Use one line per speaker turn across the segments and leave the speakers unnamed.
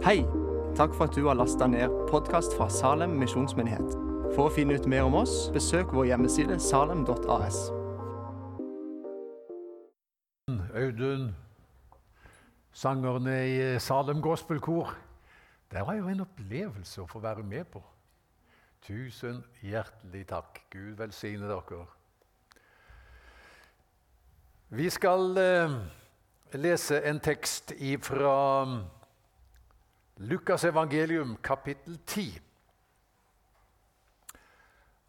Hei! Takk for at du har lasta ned podkast fra Salem misjonsmyndighet. For å finne ut mer om oss, besøk vår hjemmeside salem.as.
Audun, sangerne i Salem Gospelkor. Det var jo en opplevelse å få være med på. Tusen hjertelig takk. Gud velsigne dere. Vi skal eh, lese en tekst fra Lukas evangelium, kapittel 10.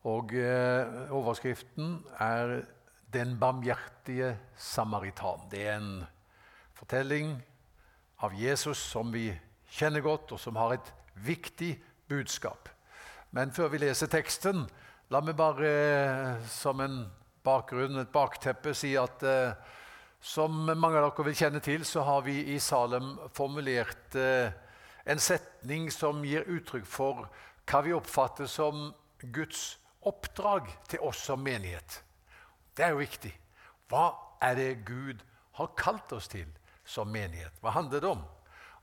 Og eh, Overskriften er 'Den barmhjertige samaritan'. Det er en fortelling av Jesus som vi kjenner godt, og som har et viktig budskap. Men før vi leser teksten, la meg bare eh, som en bakgrunn, et bakteppe, si at eh, som mange av dere vil kjenne til, så har vi i Salem formulert eh, en setning som gir uttrykk for hva vi oppfatter som Guds oppdrag til oss som menighet. Det er jo viktig. Hva er det Gud har kalt oss til som menighet? Hva handler det om?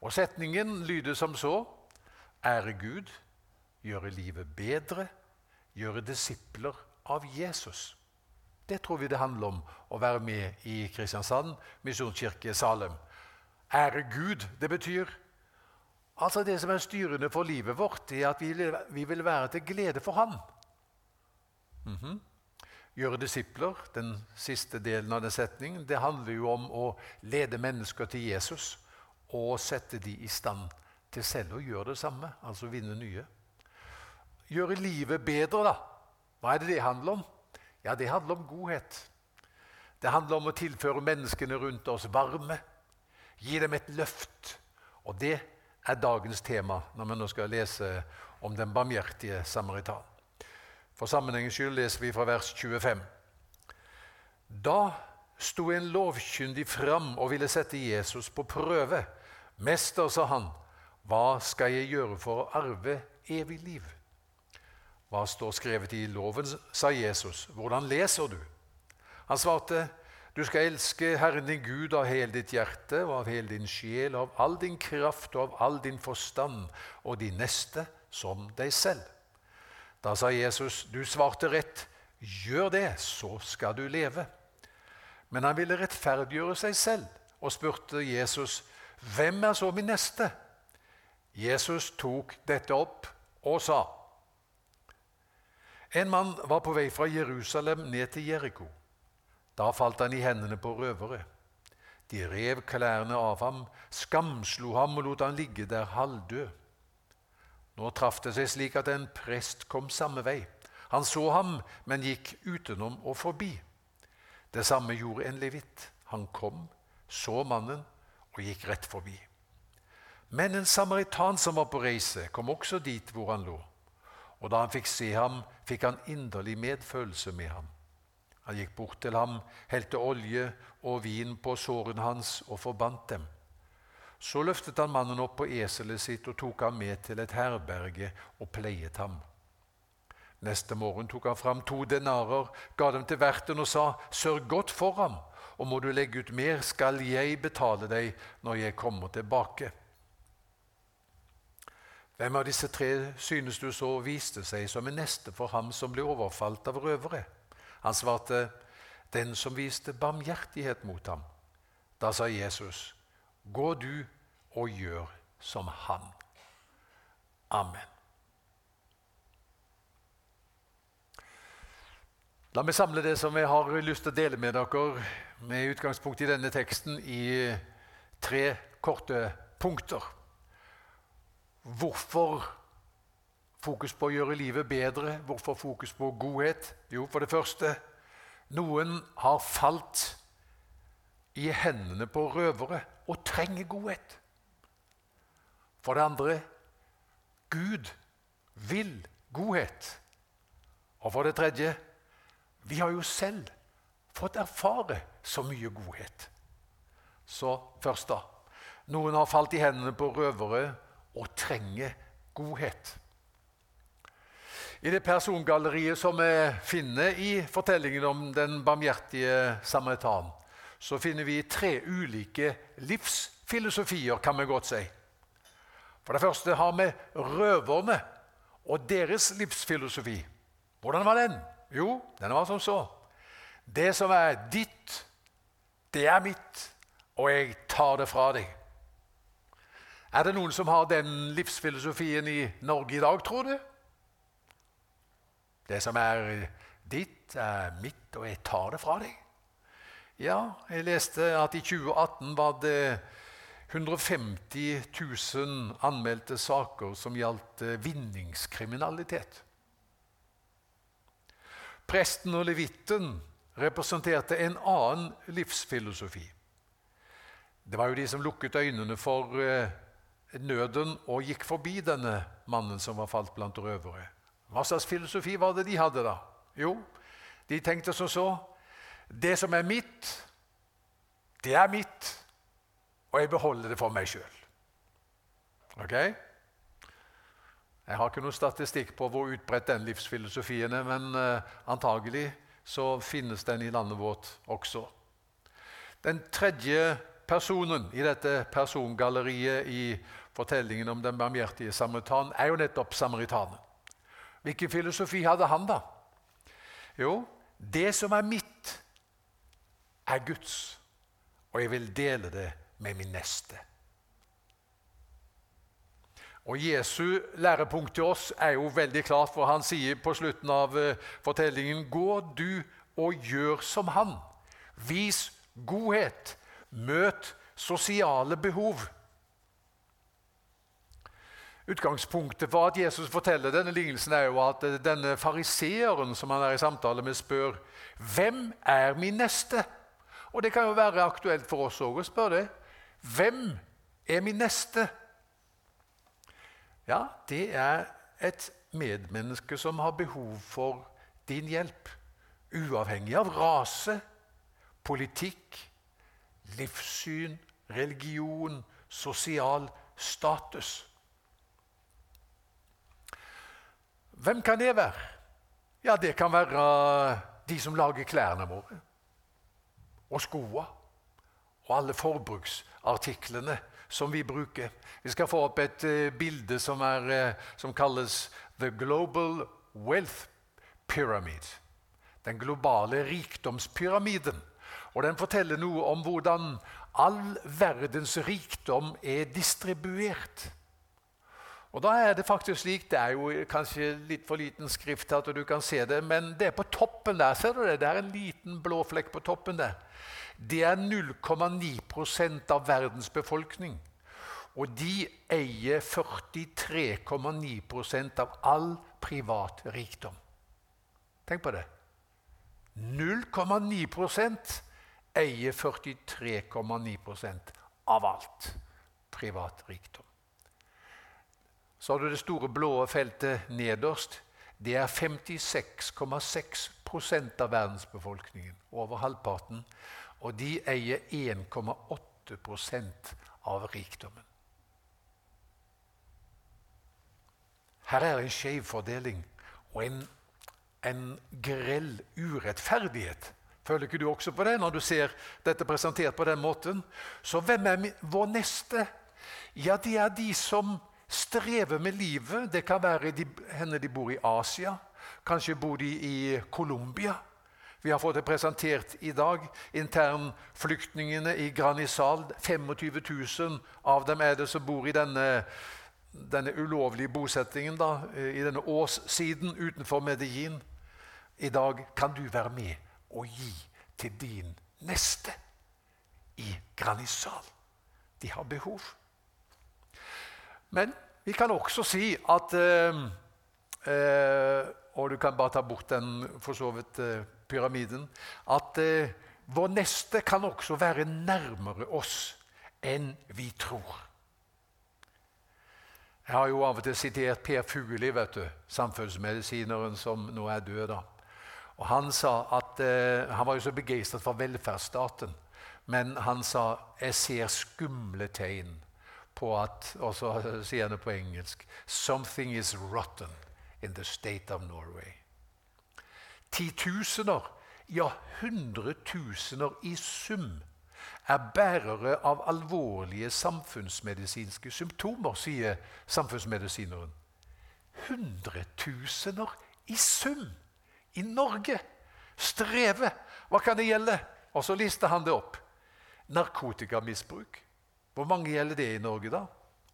Og Setningen lyder som så.: Ære Gud, gjøre livet bedre, gjøre disipler av Jesus. Det tror vi det handler om å være med i Kristiansand misjonskirke Salem. Ære Gud, det betyr Altså Det som er styrende for livet vårt, er at vi vil være til glede for Ham. Mm -hmm. Gjøre disipler, den siste delen av den setningen, det handler jo om å lede mennesker til Jesus og sette de i stand til selv å gjøre det samme, altså vinne nye. Gjøre livet bedre, da. Hva er det det handler om? Ja, Det handler om godhet. Det handler om å tilføre menneskene rundt oss varme. Gi dem et løft. Og det er dagens tema når vi nå skal lese om den barmhjertige samaritan. For sammenhengens skyld leser vi fra vers 25. Da sto en lovkyndig fram og ville sette Jesus på prøve. Mester, sa han, hva skal jeg gjøre for å arve evig liv? Hva står skrevet i loven, sa Jesus. Hvordan leser du? Han svarte, du skal elske Herren din Gud av hele ditt hjerte og av hele din sjel, av all din kraft og av all din forstand, og de neste som deg selv. Da sa Jesus, du svarte rett, gjør det, så skal du leve. Men han ville rettferdiggjøre seg selv og spurte Jesus, hvem er så min neste? Jesus tok dette opp og sa, en mann var på vei fra Jerusalem ned til Jeriko. Da falt han i hendene på røvere. De rev klærne av ham, skamslo ham og lot han ligge der halvdød. Nå traff det seg slik at en prest kom samme vei. Han så ham, men gikk utenom og forbi. Det samme gjorde en levitt. Han kom, så mannen og gikk rett forbi. Men en samaritan som var på reise, kom også dit hvor han lå. Og da han fikk se ham, fikk han inderlig medfølelse med ham. Han gikk bort til ham, helte olje og vin på sårene hans og forbandt dem. Så løftet han mannen opp på eselet sitt og tok ham med til et herberge og pleiet ham. Neste morgen tok han fram to denarer, ga dem til verten og sa, Sørg godt for ham, og må du legge ut mer, skal jeg betale deg når jeg kommer tilbake. Hvem av disse tre synes du så viste seg som en neste for ham som ble overfalt av røvere? Han svarte, 'Den som viste barmhjertighet mot ham.' Da sa Jesus, 'Gå du og gjør som han.' Amen. La meg samle det som jeg har lyst til å dele med dere med utgangspunkt i denne teksten, i tre korte punkter. Hvorfor Fokus på å gjøre livet bedre. Hvorfor fokus på godhet? Jo, for det første noen har falt i hendene på røvere og trenger godhet. For det andre Gud vil godhet. Og for det tredje vi har jo selv fått erfare så mye godhet. Så først, da. Noen har falt i hendene på røvere og trenger godhet. I det persongalleriet som vi finner i fortellingen om den barmhjertige samaritan, så finner vi tre ulike livsfilosofier, kan vi godt si. For det første har vi røverne og deres livsfilosofi. Hvordan var den? Jo, den var som så. Det som er ditt, det er mitt, og jeg tar det fra deg. Er det noen som har den livsfilosofien i Norge i dag, tror du? Det som er ditt, er mitt, og jeg tar det fra deg. Ja, jeg leste at i 2018 var det 150 000 anmeldte saker som gjaldt eh, vinningskriminalitet. Presten og levitten representerte en annen livsfilosofi. Det var jo de som lukket øynene for eh, nøden og gikk forbi denne mannen som var falt blant røvere. Hva slags filosofi var det de hadde da? Jo, de tenkte som så Det som er mitt, det er mitt og jeg beholder det for meg sjøl. Ok? Jeg har ikke noen statistikk på hvor utbredt den livsfilosofien er, men uh, antagelig så finnes den i landet vårt også. Den tredje personen i dette persongalleriet i fortellingen om den barmhjertige samaritan er jo nettopp samaritanen. Hvilken filosofi hadde han, da? Jo, det som er mitt, er Guds, og jeg vil dele det med min neste. Og Jesu lærepunkt til oss er jo veldig klart, for han sier på slutten av uh, fortellingen Gå du og gjør som han. Vis godhet. Møt sosiale behov. Utgangspunktet for at Jesus forteller denne lignelsen, er jo at eh, denne fariseeren som han er i samtale med, spør hvem er min neste? Og Det kan jo være aktuelt for oss òg å spørre det. Hvem er min neste? Ja, det er et medmenneske som har behov for din hjelp. Uavhengig av rase, politikk, livssyn, religion, sosial status. Hvem kan det være? Ja, Det kan være de som lager klærne våre og skoene og alle forbruksartiklene som vi bruker. Vi skal få opp et uh, bilde som, er, uh, som, kalles The Global Wealth Pyramid. Den globale rikdomspyramiden. Og Den forteller noe om hvordan all verdens rikdom er distribuert. Og da er Det faktisk slik, det er jo kanskje litt for liten skrift til at du kan se det, men det er på toppen der. Ser du det? Det er en liten blå flekk på toppen der. Det er 0,9 av verdens befolkning. Og de eier 43,9 av all privat rikdom. Tenk på det. 0,9% eier 43,9% av alt privat rikdom. Så har du det store blå feltet nederst. Det er 56,6% av verdensbefolkningen. Over halvparten og de eier 1,8% av rikdommen. Her er en skjev fordeling og en, en grell urettferdighet. Føler ikke du også på det når du ser dette presentert på den måten? Så hvem er vår neste? Ja, det er de som strever med livet. Det kan være de, henne de bor i Asia. Kanskje bor de i Colombia. Vi har fått det presentert i dag. Internflyktningene i Granisal. 25 000 av dem er det som bor i denne, denne ulovlige bosettingen da, i denne åssiden utenfor Medellin. I dag kan du være med og gi til din neste i Granisal. De har behov. Men vi kan også si at eh, eh, Og du kan bare ta bort den for så vidt eh, pyramiden, at eh, vår neste kan også være nærmere oss enn vi tror. Jeg har jo av og til sitert Per Fugelli, vet du, samfunnsmedisineren som nå er død. da. Og Han sa at, eh, han var jo så begeistret for velferdsstaten, men han sa 'jeg ser skumle tegn' på at Og så sier han det på engelsk 'Something is rotten in the state of Norway' titusener, ja hundretusener i sum, er bærere av alvorlige samfunnsmedisinske symptomer, sier samfunnsmedisineren. Hundretusener i sum i Norge strever. Hva kan det gjelde? Og så lister han det opp. Narkotikamisbruk. Hvor mange gjelder det i Norge, da?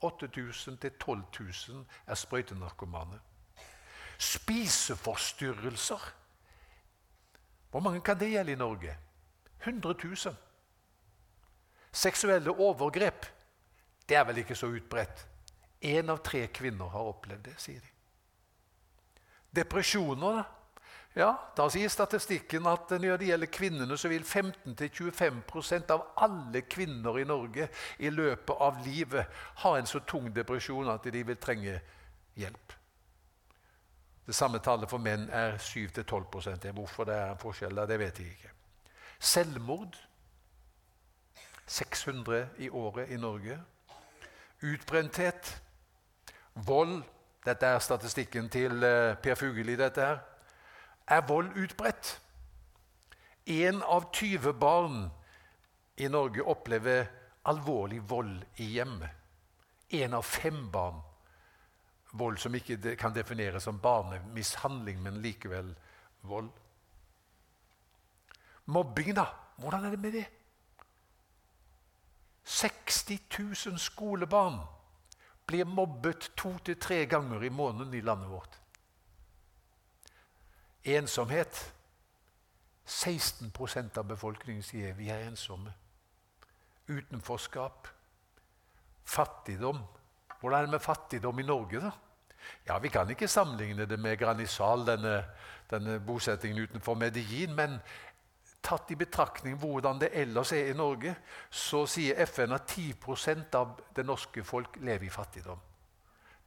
8000 til 12 000 er sprøytenarkomane. Spiseforstyrrelser. Hvor mange kan det gjelde i Norge? 100 000. Seksuelle overgrep. Det er vel ikke så utbredt. Én av tre kvinner har opplevd det, sier de. Depresjoner, da? Ja, Da sier statistikken at når det gjelder kvinnene, så vil 15-25% av alle kvinner i Norge i løpet av livet ha en så tung depresjon at de vil trenge hjelp. Det samme tallet for menn er 7-12 Hvorfor det er en forskjell der, det vet jeg ikke. Selvmord 600 i året i Norge. Utbrenthet. Vold. Dette er statistikken til eh, Per Fugelli. dette her er vold utbredt. Én av 20 barn i Norge opplever alvorlig vold i hjemmet. Én av fem barn. Vold som ikke kan defineres som barnemishandling, men likevel vold. Mobbing, da? Hvordan er det med det? 60 000 skolebarn blir mobbet to til tre ganger i måneden i landet vårt. Ensomhet. 16% av befolkningen sier vi er ensomme. Utenforskap. Fattigdom. Hvordan er det med fattigdom i Norge, da? Ja, Vi kan ikke sammenligne det med granisal, denne, denne bosettingen utenfor Medellin, men tatt i betraktning hvordan det ellers er i Norge, så sier FN at 10% av det norske folk lever i fattigdom.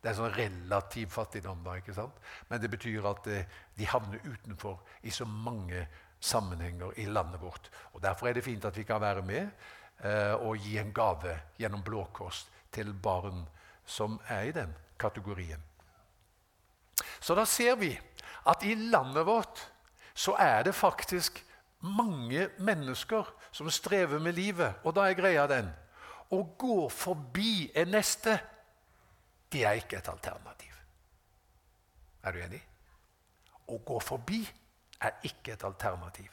Det er sånn relativ fattigdom, da, ikke sant? men det betyr at eh, de havner utenfor i så mange sammenhenger i landet vårt. Og Derfor er det fint at vi kan være med eh, og gi en gave gjennom Blå Kors til barn som er i den kategorien. Så da ser vi at i landet vårt så er det faktisk mange mennesker som strever med livet. Og da er greia den å gå forbi en neste det er ikke et alternativ. Er du enig? Å gå forbi er ikke et alternativ.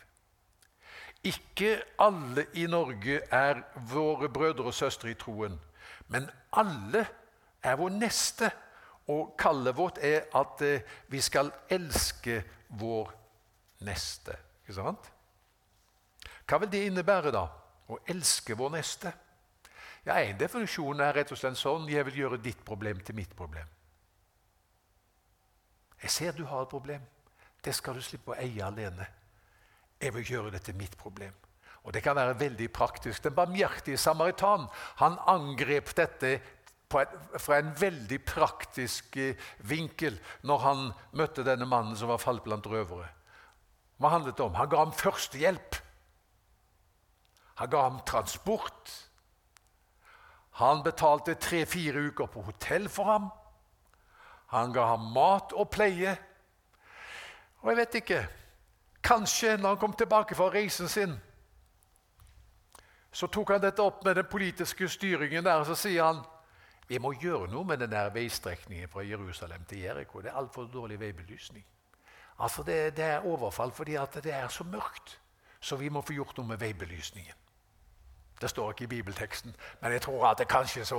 Ikke alle i Norge er våre brødre og søstre i troen, men alle er vår neste. Og kallet vårt er at eh, vi skal elske vår neste. Ikke sant? Hva vil det innebære, da? Å elske vår neste? Ja, En definisjon er rett og slett sånn jeg vil gjøre ditt problem til mitt problem. Jeg ser du har et problem. Det skal du slippe å eie alene. Jeg vil gjøre det til mitt problem. Og Det kan være veldig praktisk. Den barmhjertige samaritan han angrep dette et, fra en veldig praktisk eh, vinkel når han møtte denne mannen som var falt blant røvere. Hva handlet det om? Han ga ham førstehjelp. Han ga ham transport. Han betalte tre-fire uker på hotell for ham. Han ga ham mat og pleie. Og jeg vet ikke Kanskje når han kom tilbake fra reisen sin, så tok han dette opp med den politiske styringen der, og så sier han vi må gjøre noe med den veistrekningen fra Jerusalem til Jeriko. Det er altfor dårlig veibelysning. Altså det, det, er overfall fordi det er så mørkt. Så vi må få gjort noe med veibelysningen. Det står ikke i bibelteksten, men jeg tror at det kanskje så,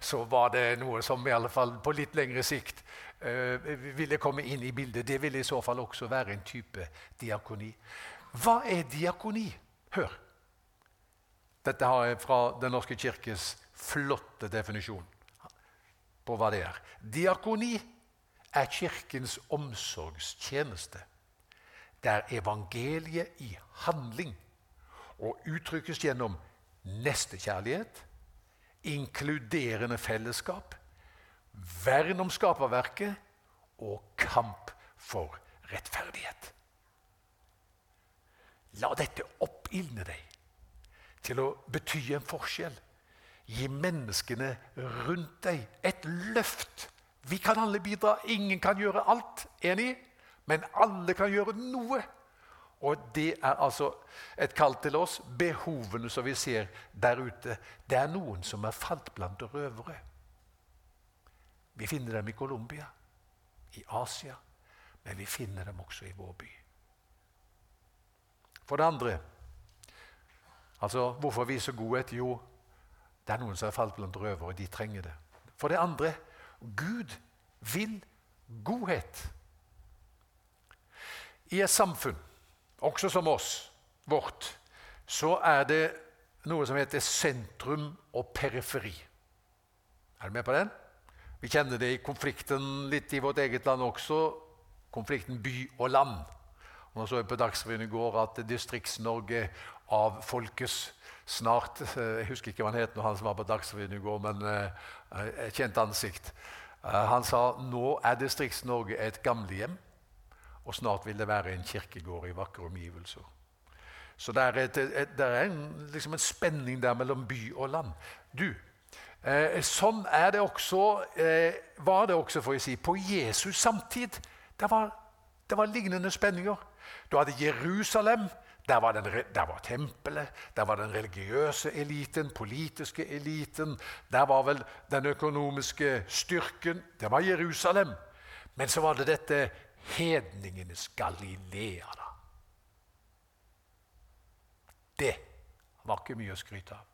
så var det noe som i alle fall på litt lengre sikt uh, ville komme inn i bildet. Det ville i så fall også være en type diakoni. Hva er diakoni? Hør. Dette har jeg fra Den norske kirkes flotte definisjon på hva det er. Diakoni er Kirkens omsorgstjeneste. Det er evangeliet i handling og uttrykkes gjennom nestekjærlighet, inkluderende fellesskap, vern om skaperverket og kamp for rettferdighet. La dette oppildne deg til å bety en forskjell. Gi menneskene rundt deg et løft. Vi kan alle bidra. Ingen kan gjøre alt, enig? Men alle kan gjøre noe. Og det er altså et kall til oss. Behovene som vi ser der ute. Det er noen som er falt blant røvere. Vi finner dem i Colombia, i Asia, men vi finner dem også i vår by. For det andre altså Hvorfor vise godhet? Jo, det er noen som er falt blant røvere, og de trenger det. For det andre Gud vil godhet. I et samfunn også som oss, vårt, så er det noe som heter sentrum og periferi. Er du med på den? Vi kjenner det i konflikten litt i vårt eget land også. Konflikten by og land. Nå så vi på Dagsrevyen i går at Distrikts-Norge avfolkes snart. Jeg husker ikke hva han het når han som var på Dagsrevyen i går, men et kjent ansikt. Han sa nå er Distrikts-Norge et gamlehjem. Og snart vil det være en kirkegård i vakre omgivelser. Så det er, et, et, det er en, liksom en, spenning der mellom by og land. Du, eh, sånn er det også, eh, var det også for å si, på Jesus samtid. Det var, det var lignende spenninger. Du hadde Jerusalem. Der var, den, der var, tempelet, der var den religiøse eliten, politiske eliten. Der var vel den økonomiske styrken. Det var Jerusalem. Men så var det dette hedningenes Galilea, da. Det var ikke mye å skryte av.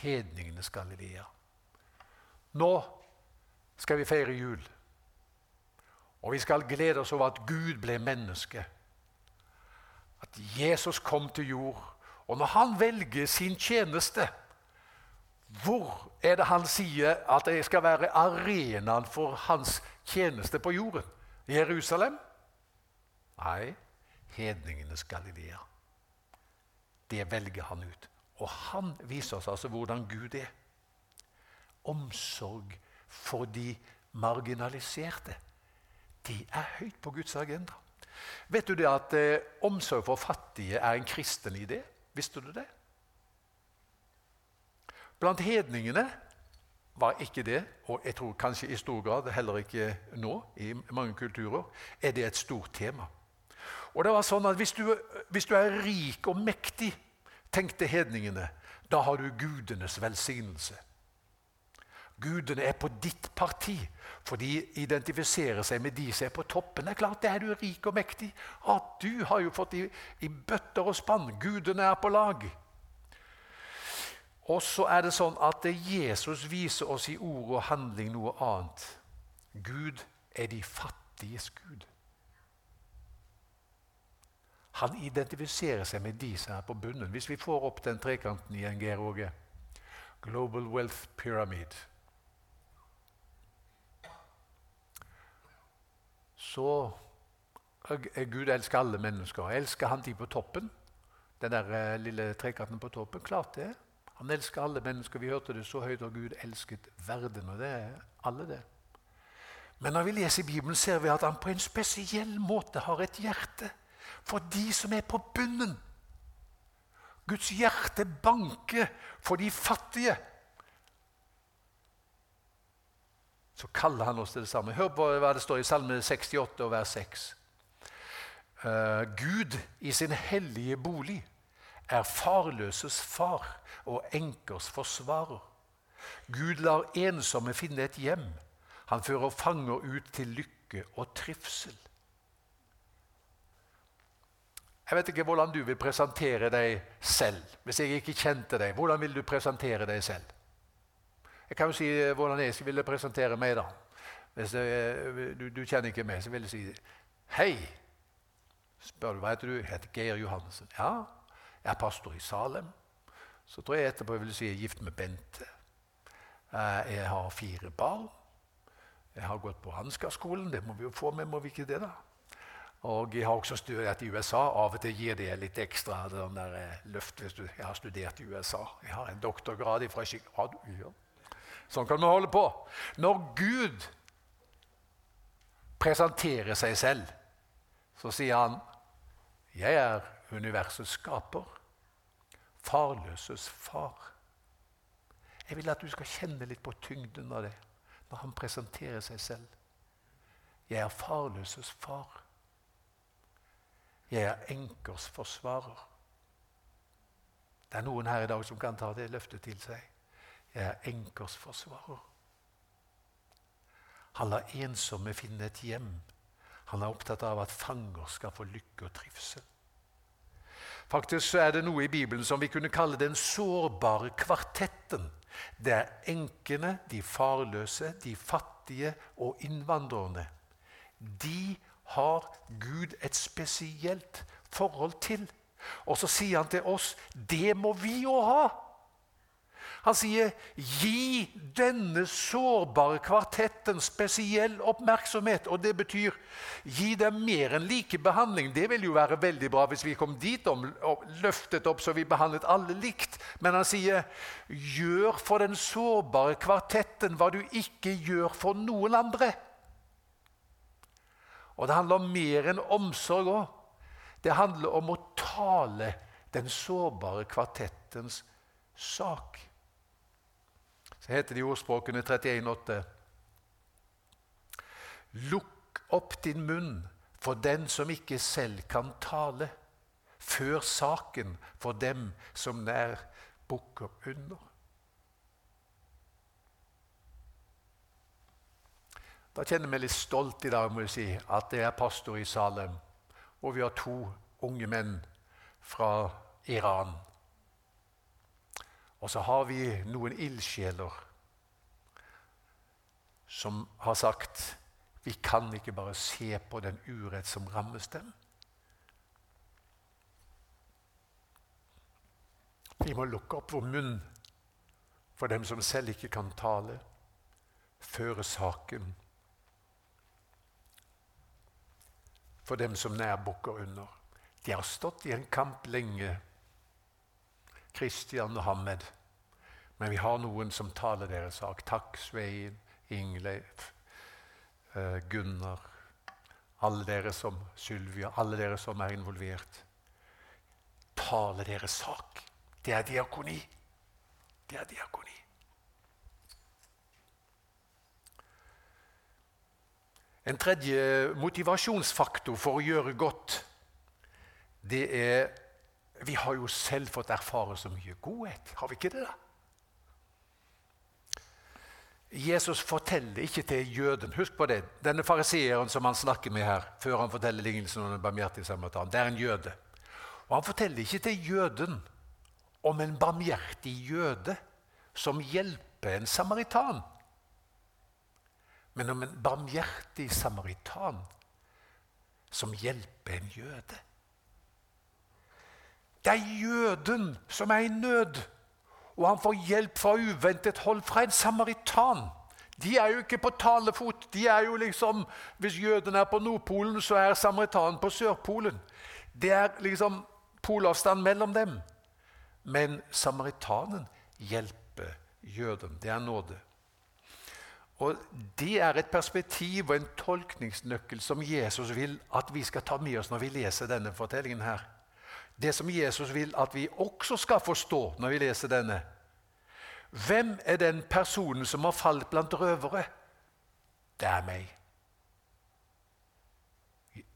Hedningenes Galilea. Nå skal vi feire jul. Og vi skal glede oss over at Gud ble menneske. At Jesus kom til jord. Og når han velger sin tjeneste, hvor er det han sier at det skal være arenaen for hans tjeneste på jorden? Jerusalem? Nei, hedningenes Galilea. Det velger han ut. Og han viser oss altså hvordan Gud er. Omsorg for de marginaliserte. De er høyt på Guds agenda. Vet du det at eh, omsorg for fattige er en kristen idé? Visste du det? Blant hedningene var ikke det, og jeg tror kanskje i stor grad heller ikke nå, i mange kulturer, er det et stort tema. Og det var sånn at Hvis du, hvis du er rik og mektig, tenkte hedningene, da har du gudenes velsignelse. Gudene er på ditt parti, for de identifiserer seg med de som er på toppen. Det er klart, det er du rik og mektig. At du har jo fått i, i bøtter og spann. Gudene er på lag. Og så er det sånn at Jesus viser oss i ord og handling noe annet. Gud er de fattiges Gud. Han identifiserer seg med de som er på bunnen. Hvis vi får opp den trekanten igjen, Geir Åge Global Wealth Pyramid. Så Gud elsker alle mennesker. Elsker han de på toppen? Den der eh, lille trekanten på toppen? Klart det. Han elsker alle mennesker. Vi hørte det så høyt, og Gud elsket verden. Og det er alle det. Men når vi leser Bibelen, ser vi at han på en spesiell måte har et hjerte for de som er på bunnen. Guds hjerte banker for de fattige. Så kaller han oss til det samme. Hør på hva det står i Salme 68, vers 6. Uh, eh, Gud i sin hellige bolig er farløses far og enkers forsvarer. Gud lar ensomme finne et hjem. Han fører fanger ut til lykke og trivsel. Jeg vet ikke hvordan du vil presentere deg selv. Hvis jeg ikke kjente deg, hvordan vil du presentere deg selv? Jeg kan jo si eh, hvordan jeg ville presentere meg. da. Hvis jeg, du, du, kjenner ikke meg, så vil jeg si Hei! Spør du hva heter du? Jeg heter Geir Johannessen. Ja, jeg er pastor i Salem. Så tror jeg etterpå jeg vil si jeg er gift med Bente. Eh, jeg har fire barn. Jeg har gått på Ansgar-skolen. Det må vi jo få med, må vi ikke det? da? Og jeg har også studert i USA. Av og til gir det litt ekstra den der eh, løft hvis du Jeg har studert i USA. Jeg har en doktorgrad fra Chicago. Ja. Sånn kan vi holde på. Når Gud presenterer seg selv, så sier han 'Jeg er universets skaper' farløses far. Jeg vil at du skal kjenne litt på tyngden av det når han presenterer seg selv. Jeg er farløses far. Jeg er enkers forsvarer. Det er noen her i dag som kan ta det løftet til seg. Jeg er enkers forsvarer. Han lar ensomme finne et hjem. Han er opptatt av at fanger skal få lykke og trivsel. Faktisk er det noe i Bibelen som vi kunne kalle den sårbare kvartetten. Det er enkene, de farløse, de fattige og innvandrerne. De har Gud et spesielt forhold til. Og så sier han til oss det må vi jo ha. Han sier, 'Gi denne sårbare kvartetten spesiell oppmerksomhet.' Og det betyr gi dem mer enn likebehandling. Det vil jo være veldig bra hvis vi kom dit om, og løftet opp så vi behandlet alle likt. Men han sier, 'Gjør for den sårbare kvartetten hva du ikke gjør for noen andre'. Og det handler om mer enn omsorg òg. Det handler om å tale den sårbare kvartettens sak. Så heter det i ordspråkene 31,8.: Lukk opp din munn for den som ikke selv kan tale. Før saken for dem som nær bukker under. Da kjenner jeg meg litt stolt i dag må jeg si, at jeg er pastor i Salem. Og vi har to unge menn fra Iran og så har vi noen ildsjeler som har sagt vi kan ikke bare se på den urett som rammes dem. Vi må lukke opp vår munn for dem som selv ikke kan tale, føre saken for dem som nær bukker under. De har stått i en kamp lenge Kristian og Hamed. Men vi har noen som taler deres sak. Takk, Svein, Ingleif, eh, Gunnar, alle dere som Sylvia, alle dere som er involvert. Tale deres sak. Det er diakoni. Det er diakoni. En tredje motivasjonsfaktor for å gjøre godt, det er vi har jo selv fått erfare så mye godhet. Har vi ikke det? da? Jesus forteller ikke til jøden Husk på det. Denne fariseeren som han snakker med her, før han forteller lignelsen om den barmhjertige samaritan, det er en jøde. Og Han forteller ikke til jøden om en barmhjertig jøde som hjelper en samaritan, men om en barmhjertig samaritan som hjelper en jøde. Det er jøden som er i nød, og han får hjelp fra uventet hold fra en samaritan. De er jo ikke på talefot. De er jo liksom, Hvis jøden er på Nordpolen, så er samaritanen på Sørpolen. Det er liksom polavstand mellom dem. Men samaritanen hjelper jøden. Det er nåde. Og Det er et perspektiv og en tolkningsnøkkel som Jesus vil at vi skal ta med oss når vi leser denne fortellingen. her det som Jesus vil at vi også skal forstå når vi leser denne. Hvem er den personen som har falt blant røvere? Det er meg.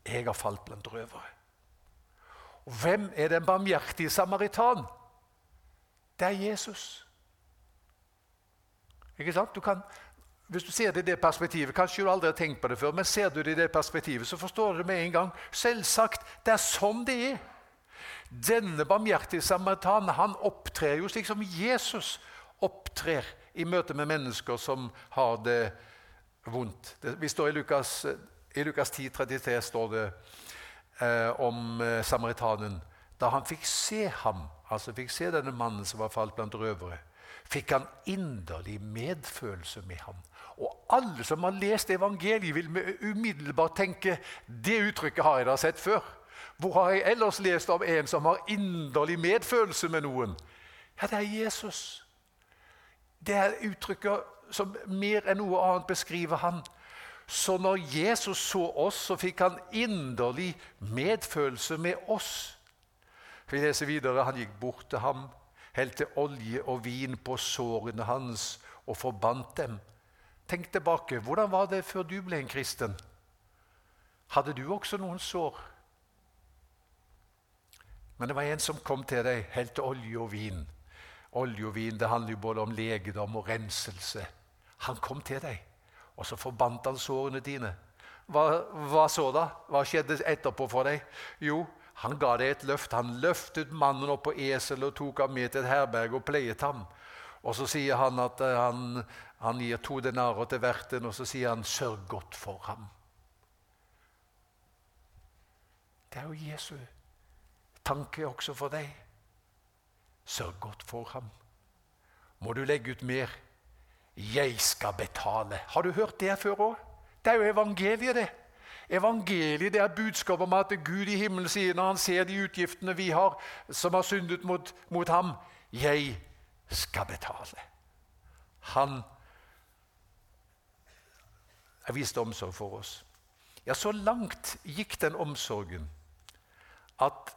Jeg har falt blant røvere. Og hvem er den barmhjertige samaritan? Det er Jesus. Ikke sant? Du kan, hvis du ser det i det perspektivet, Kanskje du aldri har tenkt på det før, men ser du det i det perspektivet, så forstår du det med en gang. Selvsagt, det er sånn det er. Denne barmhjertige samaritan han opptrer jo slik som Jesus opptrer i møte med mennesker som har det vondt. Det, står I Lukas, i Lukas 10, 33 står det eh, om eh, samaritanen. Da han fikk se ham, altså fikk se denne mannen som var falt blant røvere, fikk han inderlig medfølelse med ham. Og alle som har lest evangeliet, vil umiddelbart tenke det uttrykket har jeg da sett før. Hvor har jeg ellers lest om en som har inderlig medfølelse med noen? Ja, det er Jesus. Det er uttrykket som mer enn noe annet beskriver han. Så når Jesus så oss, så fikk han inderlig medfølelse med oss. Vi leser videre. Han gikk bort til ham, helte olje og vin på sårene hans og forbandt dem. Tenk tilbake. Hvordan var det før du ble en kristen? Hadde du også noen sår? Men det var en som kom til deg, helte olje og vin. Olje og vin det handler jo både om legedom og renselse. Han kom til deg, og så forbandt han sårene dine. Hva, hva så da? Hva skjedde etterpå for deg? Jo, han ga deg et løft. Han løftet mannen opp på esel og tok ham med til et herberg og pleiet ham. Og så sier han at eh, han, han gir to denarer til verten, og så sier han 'sørg godt for ham'. Det er jo Jesu tanke også for deg. Sørg godt for ham. Må du legge ut mer? Jeg skal betale. Har du hørt det før òg? Det er jo evangeliet, det. Evangeliet det er budskapet om at Gud i himmelen sier når han ser de utgiftene vi har, som har syndet mot, mot ham, 'Jeg skal betale'. Han er vist omsorg for oss. Ja, så langt gikk den omsorgen at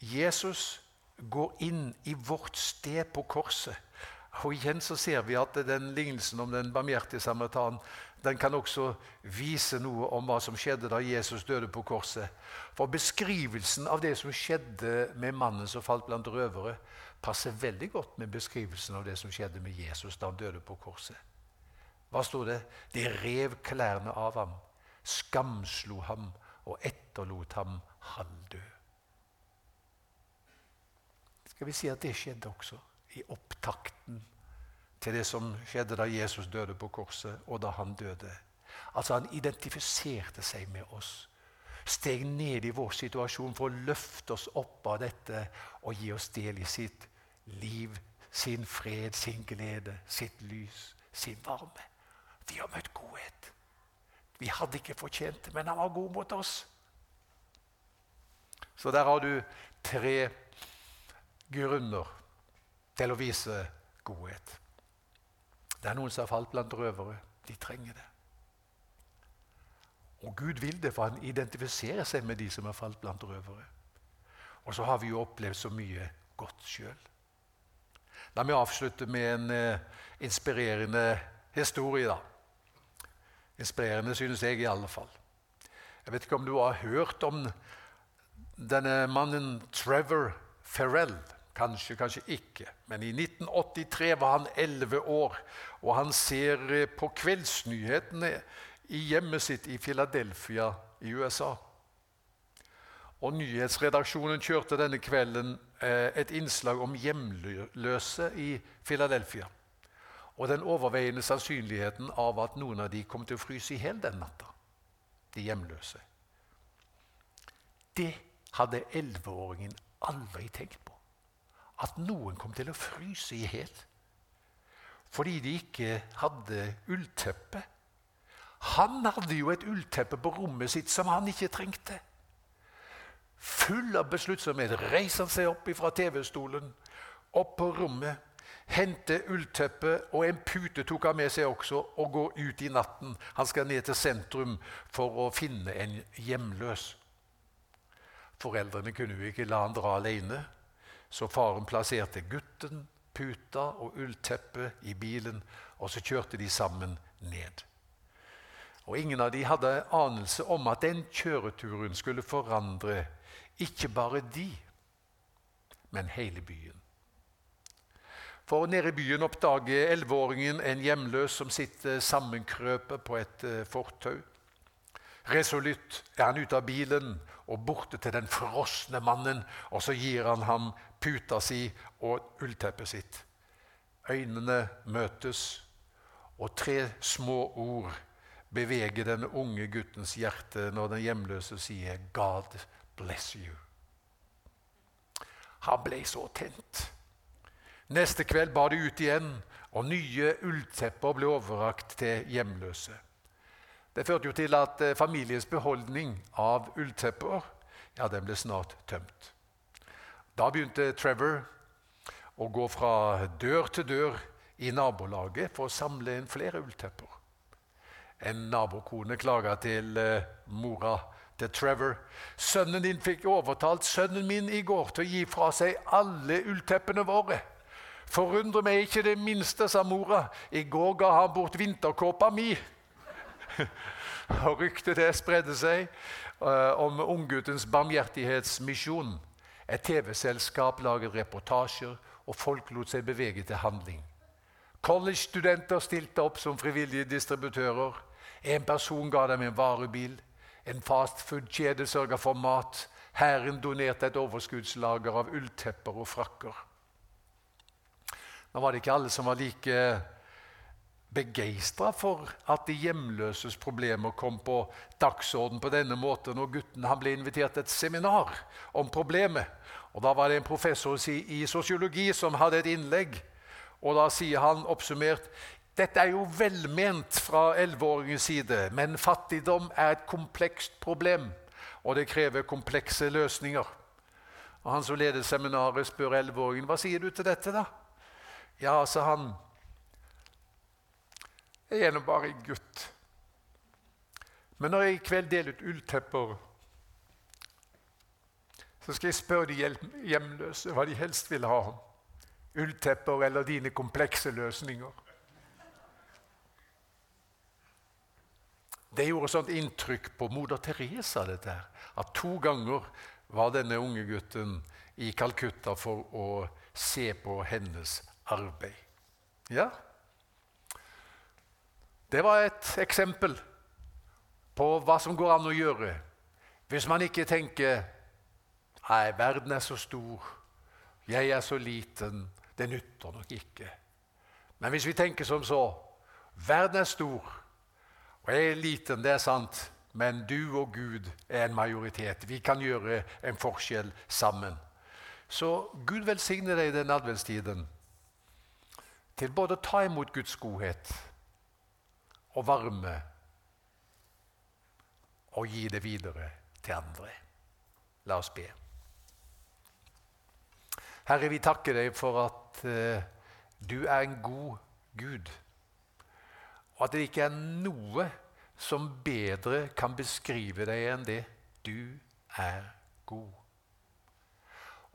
Jesus går inn i vårt sted på korset. Og Igjen så ser vi at den lignelsen om den barmhjertige samaritan den kan også vise noe om hva som skjedde da Jesus døde på korset. For beskrivelsen av det som skjedde med mannen som falt blant røvere, passer veldig godt med beskrivelsen av det som skjedde med Jesus da han døde på korset. Hva sto det? De rev klærne av ham, skamslo ham og etterlot ham halvdød. Skal vi si at det skjedde også i opptakten til det som skjedde da Jesus døde på korset, og da han døde. Altså Han identifiserte seg med oss. Steg ned i vår situasjon for å løfte oss opp av dette og gi oss del i sitt liv, sin fred, sin glede, sitt lys, sin varme. Vi har møtt godhet. Vi hadde ikke fortjent det, men han var god mot oss. Så der har du tre grunner til å vise godhet. Det er noen som har falt blant røvere. De trenger det. Og Gud vil det, for han identifiserer seg med de som har falt blant røvere. Og så har vi jo opplevd så mye godt sjøl. La meg avslutte med en uh, inspirerende historie. da. Inspirerende, synes jeg i alle fall. Jeg vet ikke om du har hørt om denne mannen Trevor Ferrell. Kanskje, kanskje ikke. Men i 1983 var han 11 år, og han ser eh, på kveldsnyhetene i hjemmet sitt i Philadelphia i USA. Og Nyhetsredaksjonen kjørte denne kvelden eh, et innslag om hjemløse i Philadelphia. Og den overveiende sannsynligheten av at noen av de kom til å fryse i hjel den natta. De hjemløse. Det hadde elleveåringen aldri tenkt på at noen kom til å fryse i hjel fordi de ikke hadde ullteppe. Han hadde jo et ullteppe på rommet sitt som han ikke trengte. Full av besluttsomhet reiser han seg opp fra TV-stolen, opp på rommet, henter ullteppet og en pute tok han med seg også, og går ut i natten. Han skal ned til sentrum for å finne en hjemløs. Foreldrene kunne jo ikke la han dra alene. Så faren plasserte gutten, puta og ullteppet i bilen, og så kjørte de sammen ned. Og Ingen av de hadde anelse om at den kjøreturen skulle forandre ikke bare de, men hele byen. For nede i byen oppdager elleveåringen en hjemløs som sitter sammenkrøpet på et eh, fortau. Resolutt er han ute av bilen og borte til den frosne mannen, og så gir han ham puta si og ullteppet sitt. Øynene møtes, og tre små ord beveger den unge guttens hjerte når den hjemløse sier 'God bless you'. Han ble så tent. Neste kveld bar de ut igjen, og nye ulltepper ble overrakt til hjemløse. Det førte jo til at eh, familiens beholdning av ulltepper ja, den ble snart tømt. Da begynte Trevor å gå fra dør til dør i nabolaget for å samle inn flere ulltepper. En nabokone klaga til uh, mora til Trevor. 'Sønnen din fikk overtalt sønnen min i går til å gi fra seg alle ullteppene våre.' 'Forundrer meg ikke det minste', sa mora. 'I går ga han bort vinterkåpa mi.' Og ryktet det spredde seg uh, om ungguttens barmhjertighetsmisjon. Et TV-selskap laget reportasjer, og folk lot seg bevege til handling. College-studenter stilte opp som frivillige distributører. En person ga dem en varebil. En fastfood-kjede sørga for mat. Hæren donerte et overskuddslager av ulltepper og frakker. Nå var det ikke alle som var like begeistra for at de hjemløses problemer kom på dagsorden på denne måten. Og gutten han ble invitert til et seminar om problemet. Og Da var det en professor i sosiologi som hadde et innlegg. Og Da sier han oppsummert dette er jo velment fra elleveåringens side, men fattigdom er et komplekst problem, og det krever komplekse løsninger. Og Han som leder seminaret, spør elleveåringen hva sier du til dette. da? Ja, sa han, jeg er nå bare en gutt. Men når jeg i kveld deler ut ulltepper, så skal jeg spørre de hjemløse hva de helst vil ha. Ulltepper eller dine komplekse løsninger. Det gjorde sånt inntrykk på moder Teresa dette her, at to ganger var denne unge gutten i Calcutta for å se på hennes arbeid. Ja, det var et eksempel på hva som går an å gjøre hvis man ikke tenker Nei, verden er så stor, jeg er så liten, det nytter nok ikke. Men hvis vi tenker som så Verden er stor, og jeg er liten, det er sant, men du og Gud er en majoritet. Vi kan gjøre en forskjell sammen. Så Gud velsigne deg i den adventstiden til både å ta imot Guds godhet og varme og gi det videre til andre. La oss be. Herre, vi takker deg for at uh, du er en god Gud, og at det ikke er noe som bedre kan beskrive deg enn det. Du er god.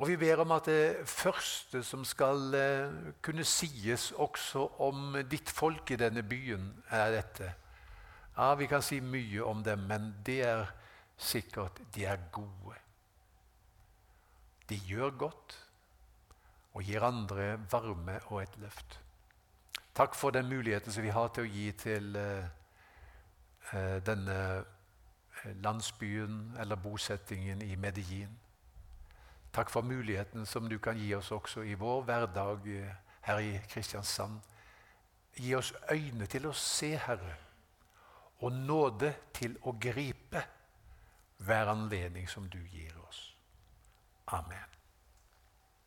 Og vi ber om at det første som skal uh, kunne sies også om ditt folk i denne byen, er dette. Ja, Vi kan si mye om dem, men det er sikkert de er gode. De gjør godt og gir andre varme og et løft. Takk for den muligheten som vi har til å gi til uh, uh, denne landsbyen eller bosettingen i Medellin. Takk for muligheten som du kan gi oss også i vår hverdag eh, her i Kristiansand. Gi oss øyne til å se, Herre, og nåde til å gripe hver anledning som du gir oss. Amen.